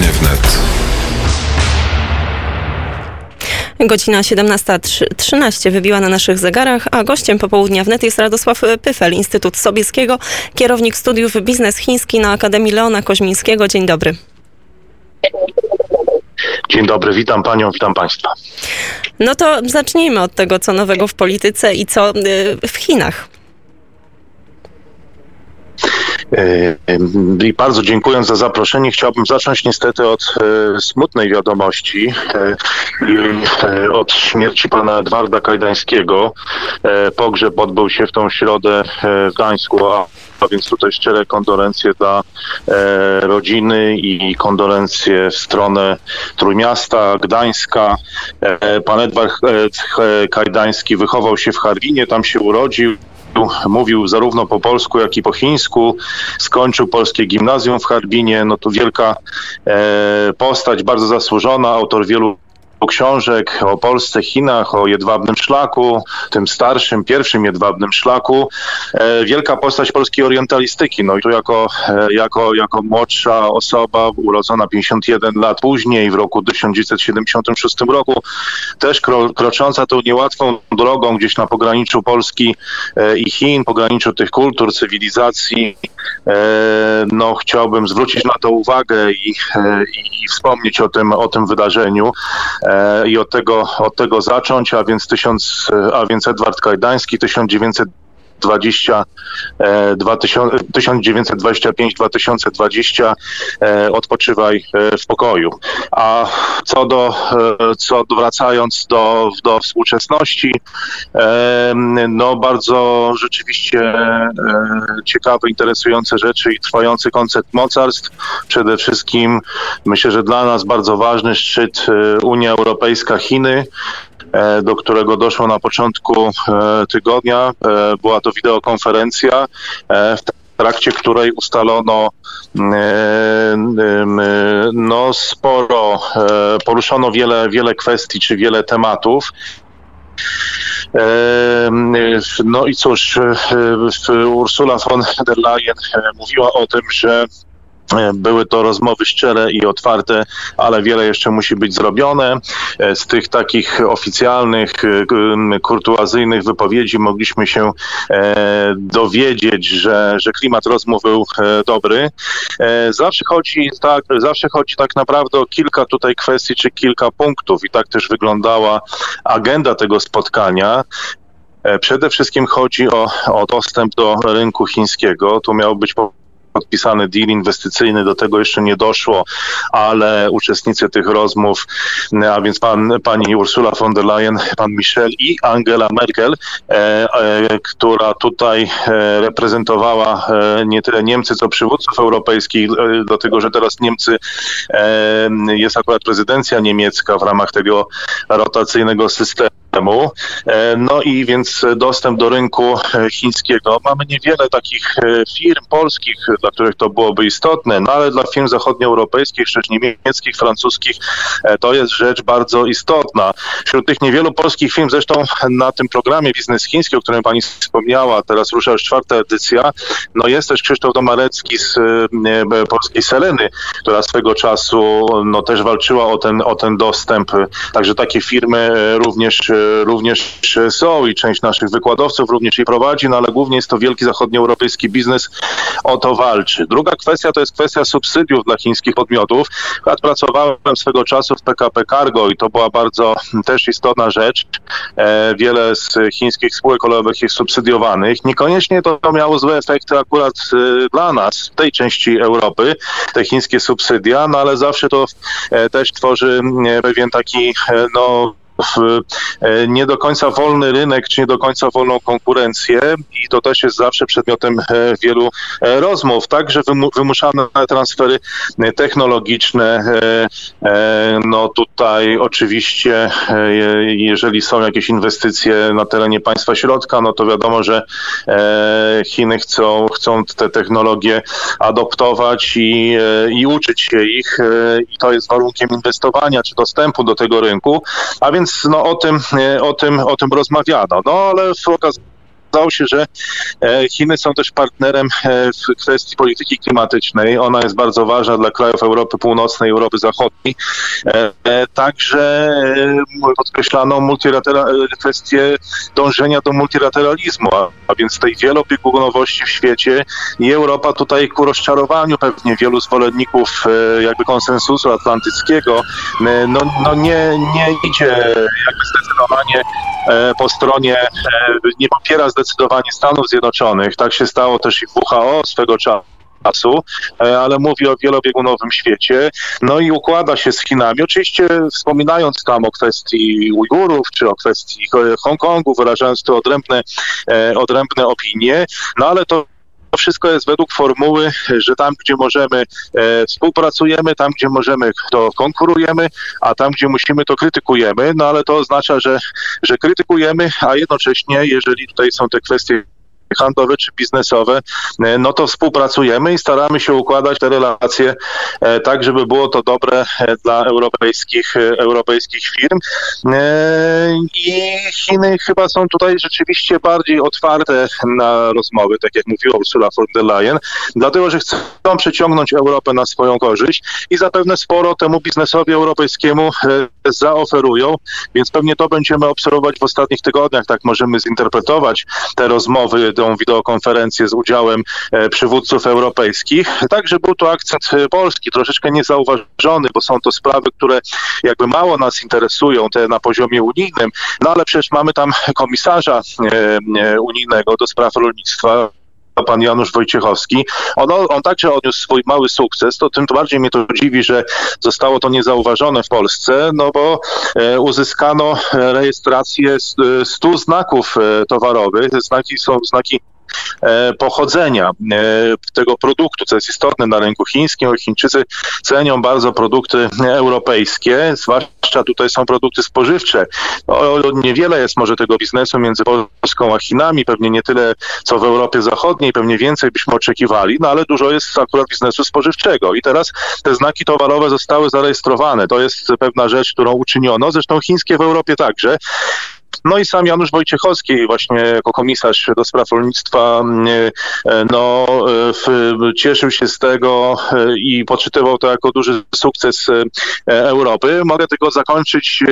Popołudnie wnet. Godzina 17.13 wybiła na naszych zegarach, a gościem popołudnia wnet jest Radosław Pyfel, Instytut Sobieskiego, kierownik studiów biznes chiński na Akademii Leona Koźmińskiego. Dzień dobry. Dzień dobry, witam panią, witam państwa. No to zacznijmy od tego, co nowego w polityce i co y, w Chinach. E, I bardzo dziękując za zaproszenie, chciałbym zacząć niestety od e, smutnej wiadomości, e, od śmierci pana Edwarda Kajdańskiego. Pogrzeb odbył się w tą środę w Gdańsku, a więc tutaj szczere kondolencje dla e, rodziny i kondolencje w stronę Trójmiasta, Gdańska. E, pan Edward e, Kajdański wychował się w Harwinie, tam się urodził mówił zarówno po polsku, jak i po chińsku. Skończył polskie gimnazjum w Harbinie. No to wielka e, postać, bardzo zasłużona, autor wielu książek o Polsce, Chinach, o jedwabnym szlaku, tym starszym, pierwszym jedwabnym szlaku. E, wielka postać polskiej orientalistyki. No i tu jako, e, jako, jako młodsza osoba, urodzona 51 lat później, w roku 1976 roku, też kro, krocząca tą niełatwą drogą gdzieś na pograniczu Polski e, i Chin, pograniczu tych kultur, cywilizacji, no chciałbym zwrócić na to uwagę i, i, i wspomnieć o tym, o tym wydarzeniu. E, i od tego, od tego zacząć, a więc, tysiąc, a więc Edward Kajdański 1900 20, 1925-2020 e, odpoczywaj e, w pokoju. A co do, co wracając do, do współczesności, no bardzo rzeczywiście ciekawe, interesujące rzeczy i trwający koncept mocarstw. Przede wszystkim myślę, że dla nas bardzo ważny szczyt Unia Europejska-Chiny, E, do którego doszło na początku e, tygodnia. E, była to wideokonferencja, w trakcie której ustalono no, sporo, poruszono wiele, wiele kwestii czy wiele tematów. No i cóż, Ursula von der Leyen mówiła o tym, że E, były to rozmowy szczere i otwarte, ale wiele jeszcze musi być zrobione. E, z tych takich oficjalnych, e, kurtuazyjnych wypowiedzi mogliśmy się dowiedzieć, że, że klimat rozmów był dobry. Zawsze chodzi, tak, zawsze chodzi tak naprawdę o kilka tutaj kwestii czy kilka punktów i tak też wyglądała agenda tego spotkania. Przede wszystkim chodzi o, o dostęp do rynku chińskiego. Tu miał być podpisany deal inwestycyjny, do tego jeszcze nie doszło, ale uczestnicy tych rozmów, a więc pan, pani Ursula von der Leyen, pan Michel i Angela Merkel, e, e, która tutaj e, reprezentowała nie tyle Niemcy, co przywódców europejskich, dlatego że teraz Niemcy, jest akurat prezydencja niemiecka w ramach tego rotacyjnego systemu. No i więc dostęp do rynku chińskiego. Mamy niewiele takich firm polskich, dla których to byłoby istotne, no ale dla firm zachodnioeuropejskich, czy niemieckich, francuskich, e, to jest rzecz bardzo istotna. Wśród tych niewielu polskich firm, zresztą na tym programie Biznes Chiński, o którym pani wspomniała, teraz rusza już czwarta edycja, no jest też Krzysztof Domarecki z e, polskiej Seleny, która swego czasu no też walczyła o ten, o ten dostęp. Także takie firmy e, również, również są i część naszych wykładowców również je prowadzi, no ale głównie jest to wielki zachodnioeuropejski biznes o to walczy. Druga kwestia to jest kwestia subsydiów dla chińskich podmiotów. Ja pracowałem swego czasu w PKP Cargo i to była bardzo też istotna rzecz. E, wiele z chińskich spółek kolejowych jest subsydiowanych. Niekoniecznie to miało złe efekty akurat e, dla nas, tej części Europy, te chińskie subsydia, no ale zawsze to e, też tworzy pewien taki no, E, nie do końca wolny rynek, czy nie do końca wolną konkurencję i to też jest zawsze przedmiotem e, wielu e, rozmów. Także wymuszane transfery technologiczne. No tutaj oczywiście, jeżeli są jakieś inwestycje na terenie państwa środka, no to wiadomo, że Chiny chcą, chcą te technologie adoptować i, i uczyć się ich i to jest warunkiem inwestowania czy dostępu do tego rynku. A więc no, o, tym, e, o, tym, o tym rozmawiano. No ale okazji okazało się, że Chiny są też partnerem w kwestii polityki klimatycznej. Ona jest bardzo ważna dla krajów Europy Północnej, Europy Zachodniej. Także podkreślano kwestię dążenia do multilateralizmu, a więc tej wielobiegunowości w świecie i Europa tutaj ku rozczarowaniu pewnie wielu zwolenników jakby konsensusu atlantyckiego, no, no nie, nie idzie jakby zdecydowanie e, po stronie, e, nie popiera zdecydowanie Stanów Zjednoczonych. Tak się stało też i WHO swego czasu e, ale mówi o wielobiegunowym świecie, no i układa się z Chinami. Oczywiście wspominając tam o kwestii Ujgurów, czy o kwestii Hongkongu, wyrażając te odrębne, odrębne opinie, no ale to to wszystko jest według formuły, że tam, gdzie możemy, e, współpracujemy, tam, gdzie możemy, to konkurujemy, a tam, gdzie musimy, to krytykujemy. No ale to oznacza, że, że krytykujemy, a jednocześnie, jeżeli tutaj są te kwestie handlowe czy biznesowe, e, no to współpracujemy i staramy się układać te relacje e, tak, żeby było to dobre e, dla europejskich, europejskich firm. I Chiny chyba są tutaj rzeczywiście bardziej otwarte na rozmowy, tak jak mówiła Ursula von der Leyen, dlatego, że chcą przyciągnąć Europę na swoją korzyść i zapewne sporo temu biznesowi europejskiemu zaoferują, więc pewnie to będziemy obserwować w ostatnich tygodniach, tak możemy zinterpretować te rozmowy tą wideokonferencję z udziałem e, przywódców europejskich. Także był to akcent e, polski, troszeczkę niezauważony, bo są to sprawy, które jakby mało nas interesują, te na poziomie unijnym, no ale przecież mamy tam komisarza e, unijnego do spraw rolnictwa, pan Janusz Wojciechowski. On, on także odniósł swój mały sukces, to tym bardziej mnie to dziwi, że zostało to niezauważone w Polsce, no bo e, uzyskano rejestrację 100 znaków e, towarowych. Znaki są znaki E, pochodzenia e, tego produktu, co jest istotne na rynku chińskim. Chińczycy cenią bardzo produkty europejskie, zwłaszcza tutaj są produkty spożywcze. niewiele jest może tego biznesu między Polską a Chinami, pewnie nie tyle co w Europie Zachodniej, pewnie więcej byśmy oczekiwali, no ale dużo jest akurat biznesu spożywczego. I teraz te znaki towarowe zostały zarejestrowane. To jest pewna rzecz, którą uczyniono, zresztą chińskie w Europie także. No i sam Janusz Wojciechowski właśnie jako komisarz do spraw rolnictwa mm, e, no, e, cieszył się z tego e, i podczytywał to jako duży sukces Europy. Mogę tylko zakończyć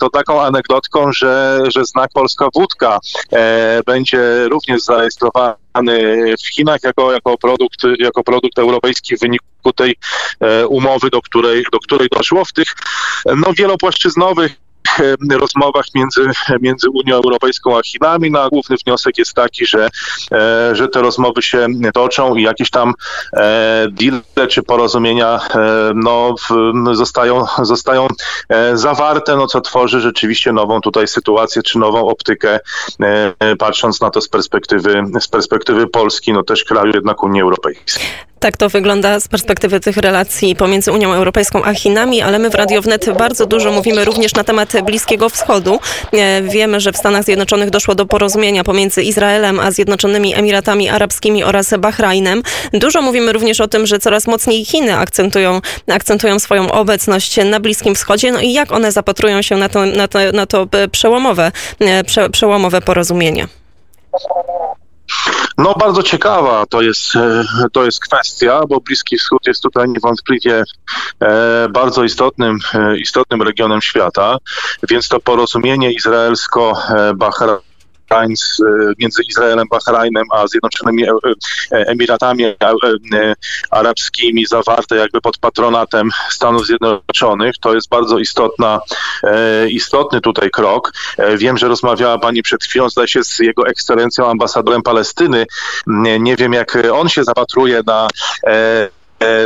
to taką anegdotką, że, że znak Polska Wódka będzie również zarejestrowany w Chinach jako, jako, produkt, jako produkt europejski w wyniku tej umowy, do której, do której doszło w tych no, wielopłaszczyznowych rozmowach między, między Unią Europejską a Chinami. No a główny wniosek jest taki, że, e, że te rozmowy się toczą i jakieś tam e, deale czy porozumienia no, zostają, zostają zawarte, no co tworzy rzeczywiście nową tutaj sytuację czy nową optykę, patrząc na to z perspektywy, z perspektywy Polski, no też kraju jednak Unii Europejskiej. Tak to wygląda z perspektywy tych relacji pomiędzy Unią Europejską a Chinami, ale my w Radio Wnet bardzo dużo mówimy również na temat Bliskiego Wschodu. E, wiemy, że w Stanach Zjednoczonych doszło do porozumienia pomiędzy Izraelem a Zjednoczonymi Emiratami Arabskimi oraz Bahrajnem. Dużo mówimy również o tym, że coraz mocniej Chiny akcentują, akcentują swoją obecność na Bliskim Wschodzie. No i jak one zapatrują się na to, na to, na to przełomowe, e, prze, przełomowe porozumienie? No bardzo ciekawa to jest, e, to jest kwestia, bo Bliski Wschód jest tutaj niewątpliwie e, bardzo istotnym, e, istotnym regionem świata, więc to porozumienie izraelsko-bahrajńskie między Izraelem, Bahrajnem, a Zjednoczonymi Emiratami Arabskimi zawarte jakby pod patronatem Stanów Zjednoczonych. To jest bardzo istotna, istotny tutaj krok. Wiem, że rozmawiała Pani przed chwilą, zdaje się, z jego ekscelencją ambasadorem Palestyny. Nie wiem, jak on się zapatruje na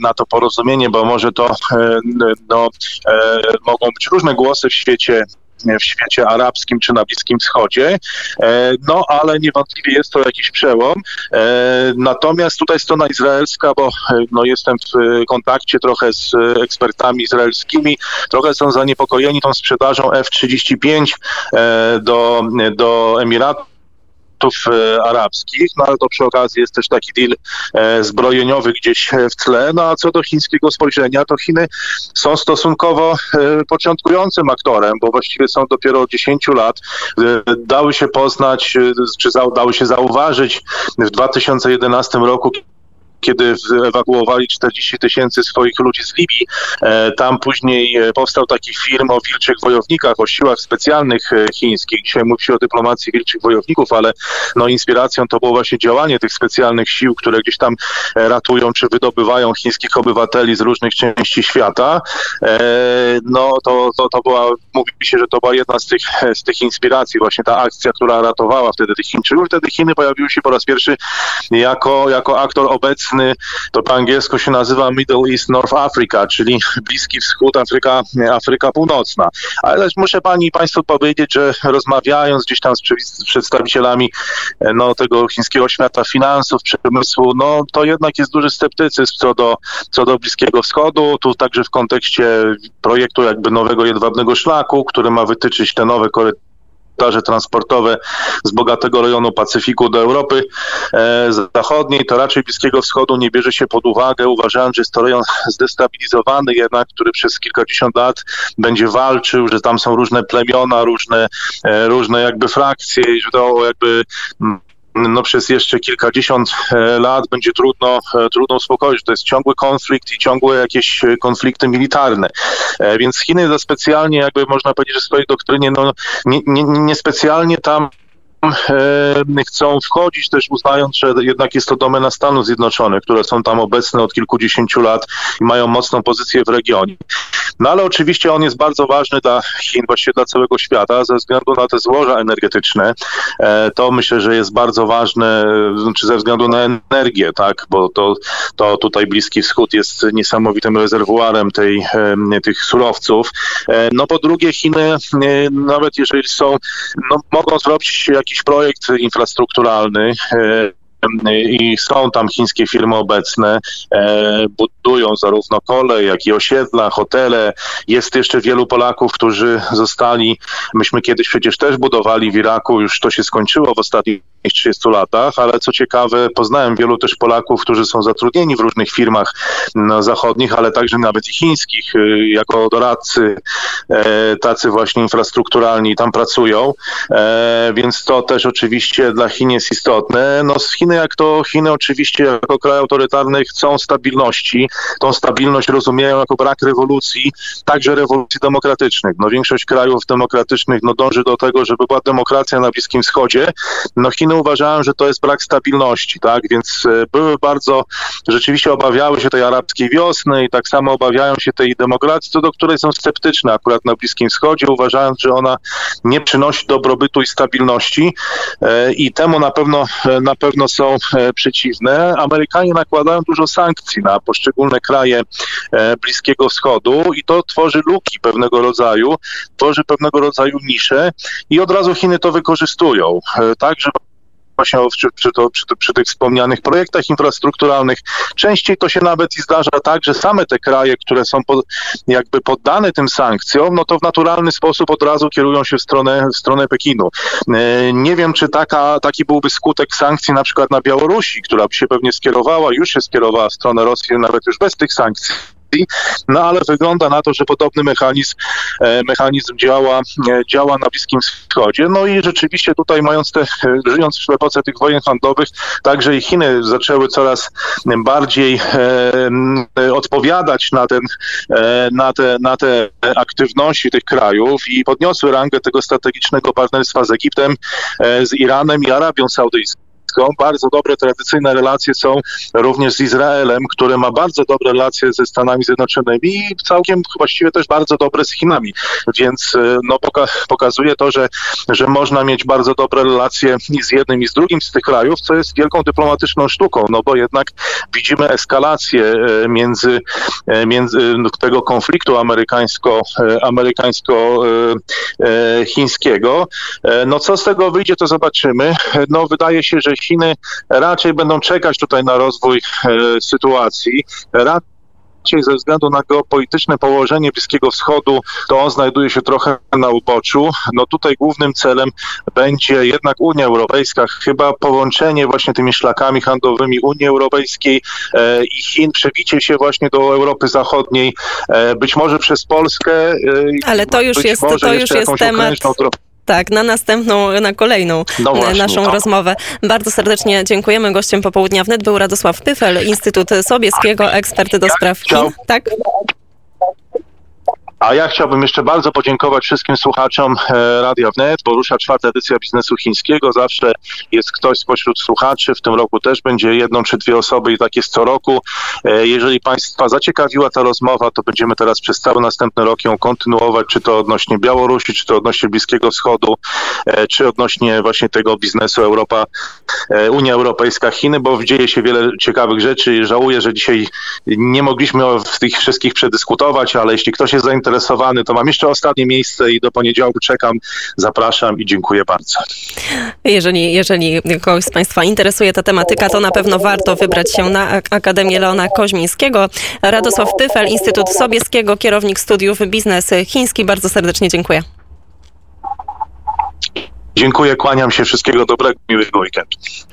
na to porozumienie, bo może to no, mogą być różne głosy w świecie w świecie arabskim czy na Bliskim Wschodzie, e, no ale niewątpliwie jest to jakiś przełom. E, natomiast tutaj strona izraelska, bo e, no, jestem w kontakcie trochę z ekspertami izraelskimi, trochę są zaniepokojeni tą sprzedażą F-35 do, do Emiratów arabskich, no ale to przy okazji jest też taki deal zbrojeniowy gdzieś w tle. No a co do chińskiego spojrzenia, to Chiny są stosunkowo początkującym aktorem, bo właściwie są dopiero od 10 lat. Dały się poznać, czy dały się zauważyć w 2011 roku, kiedy ewakuowali 40 tysięcy swoich ludzi z Libii. E, tam później e, powstał taki film o wilczych wojownikach, o siłach specjalnych e, chińskich. Dzisiaj mówi się o dyplomacji wilczych wojowników, ale no, inspiracją to było właśnie działanie tych specjalnych sił, które gdzieś tam ratują czy wydobywają chińskich obywateli z różnych części świata. No to, to, to była, mówi się, że to była jedna z tych, z tych inspiracji, właśnie ta akcja, która ratowała wtedy tych Chińczyków. Wtedy Chiny pojawiły się po raz pierwszy jako, jako aktor obecny to po angielsku się nazywa Middle East North Africa, czyli Bliski Wschód, Afryka, Afryka Północna. Ale muszę pani i państwu powiedzieć, że rozmawiając gdzieś tam z przedstawicielami e, no, tego chińskiego świata finansów, przemysłu, no to jednak jest duży sceptycyzm co do, co do Bliskiego Wschodu, tu także w kontekście projektu jakby nowego jedwabnego szlaku, który ma wytyczyć te nowe korytarze korytarze transportowe z bogatego rejonu Pacyfiku do Europy e, Zachodniej, to raczej Bliskiego Wschodu nie bierze się pod uwagę, uważając, że jest to rejon zdestabilizowany jednak, który przez kilkadziesiąt lat będzie walczył, że tam są różne plemiona, różne, e, różne jakby frakcje że to jakby mm, no przez jeszcze kilkadziesiąt e, lat będzie trudno, e, trudno uspokoić. To jest ciągły konflikt i ciągłe jakieś e, konflikty militarne. Więc Chiny za specjalnie, jakby można powiedzieć, że w swojej doktrynie, no nie, nie, nie tam chcą wchodzić, też uznając, że jednak jest to domena Stanów Zjednoczonych, które są tam obecne od kilkudziesięciu lat i mają mocną pozycję w regionie. No ale oczywiście on jest bardzo ważny dla Chin, właściwie dla całego świata, ze względu na te złoża energetyczne. E, to myślę, że jest bardzo ważne, czy znaczy ze względu na energię, tak, bo to, to tutaj Bliski Wschód jest niesamowitym rezerwuarem tej, tych surowców. E, no po drugie Chiny, e, nawet jeżeli są, no, mogą zrobić jakiś projekt infrastrukturalny, i są tam chińskie firmy obecne, e, budują zarówno kolej, jak i osiedla, hotele. Jest jeszcze wielu Polaków, którzy zostali, myśmy kiedyś przecież też budowali w Iraku, już to się skończyło w ostatnich 30 latach, ale co ciekawe, poznałem wielu też Polaków, którzy są zatrudnieni w różnych firmach no, zachodnich, ale także nawet i chińskich, y, jako doradcy, e, tacy właśnie infrastrukturalni tam pracują, e, więc to też oczywiście dla Chin jest istotne. No z Chiny jak to Chiny oczywiście jako kraj autorytarny chcą stabilności. Tą stabilność rozumieją jako brak rewolucji, także rewolucji demokratycznych. No większość krajów demokratycznych no, dąży do tego, żeby była demokracja na Bliskim Wschodzie. No Chiny uważałem, że to jest brak stabilności, tak? Więc e, były bardzo, rzeczywiście obawiały się tej arabskiej wiosny i tak samo obawiają się tej demokracji, co do której są sceptyczne akurat na Bliskim Wschodzie, uważając, że ona nie przynosi dobrobytu i stabilności e, i temu na pewno, e, na pewno są przeciwne. Amerykanie nakładają dużo sankcji na poszczególne kraje Bliskiego Wschodu i to tworzy luki pewnego rodzaju, tworzy pewnego rodzaju nisze i od razu Chiny to wykorzystują, tak, właśnie przy, przy, to, przy, przy, tych wspomnianych projektach infrastrukturalnych. Częściej to się nawet i zdarza tak, że same te kraje, które są pod, jakby poddane tym sankcjom, no to w naturalny sposób od razu kierują się w stronę, w stronę Pekinu. E, nie wiem, czy taka, taki byłby skutek sankcji na przykład na Białorusi, która by się pewnie skierowała, już się skierowała w stronę Rosji, nawet już bez tych sankcji no ale wygląda na to, że podobny mechanizm, e, mechanizm działa, e, działa na Bliskim Wschodzie. No i rzeczywiście tutaj mając te, żyjąc w epoce tych wojen handlowych, także i Chiny zaczęły coraz bardziej e, odpowiadać na, ten, na, te, na te aktywności tych krajów i podniosły rangę tego strategicznego partnerstwa z Egiptem, z Iranem i Arabią Saudyjską. Bardzo dobre, tradycyjne relacje są również z Izraelem, który ma bardzo dobre relacje ze Stanami Zjednoczonymi i całkiem właściwie też bardzo dobre z Chinami. Więc e, no, poka pokazuje to, że, że można mieć bardzo dobre relacje i z jednym i z drugim z tych krajów, co jest wielką dyplomatyczną sztuką, no bo jednak widzimy eskalację e, między, e, między no, tego konfliktu amerykańsko, amerykańsko-chińskiego. No co z tego wyjdzie, to zobaczymy. No wydaje się, że Chiny raczej będą czekać tutaj na rozwój e, sytuacji. Raczej ze względu na geopolityczne położenie Bliskiego Wschodu, to on znajduje się trochę na uboczu. No tutaj głównym celem będzie jednak Unia Europejska, chyba połączenie właśnie tymi szlakami handlowymi Unii Europejskiej e, i Chin, przebicie się właśnie do Europy Zachodniej, e, być może przez Polskę. e, Ale to już jest- to już jest temat Tak, na następną, na kolejną No e, właśnie, naszą no. rozmowę. Bardzo serdecznie dziękujemy. Gościem popołudnia wnet był Radosław Pyfel, Instytut Sobieskiego, ekspert do spraw Chin. Tak? A ja chciałbym jeszcze bardzo podziękować wszystkim słuchaczom e, Radia Wnet, bo rusza czwarta edycja biznesu chińskiego. Zawsze jest ktoś spośród słuchaczy. W tym roku też będzie jedną czy dwie osoby i tak jest co roku. E, Jeżeli Państwa zaciekawiła ta rozmowa, to będziemy teraz przez cały następny rok ją kontynuować, czy to odnośnie Białorusi, czy to odnośnie Bliskiego Wschodu, e, czy odnośnie właśnie tego biznesu Europa, Unia Europejska, Chiny, bo dzieje się wiele ciekawych rzeczy żałuję, że dzisiaj nie mogliśmy tych wszystkich przedyskutować, ale jeśli ktoś jest zainteresowany, to mam jeszcze ostatnie miejsce i do poniedziałku czekam. Zapraszam i dziękuję bardzo. Jeżeli, jeżeli kogoś z Państwa interesuje ta tematyka, to na pewno warto wybrać się na Ak- Akademię Leona Koźmińskiego. Radosław Pyfel, Instytut Sobieskiego, kierownik studiów biznes chiński. Bardzo serdecznie dziękuję. Dziękuję, kłaniam się, wszystkiego dobrego, miłego weekendu.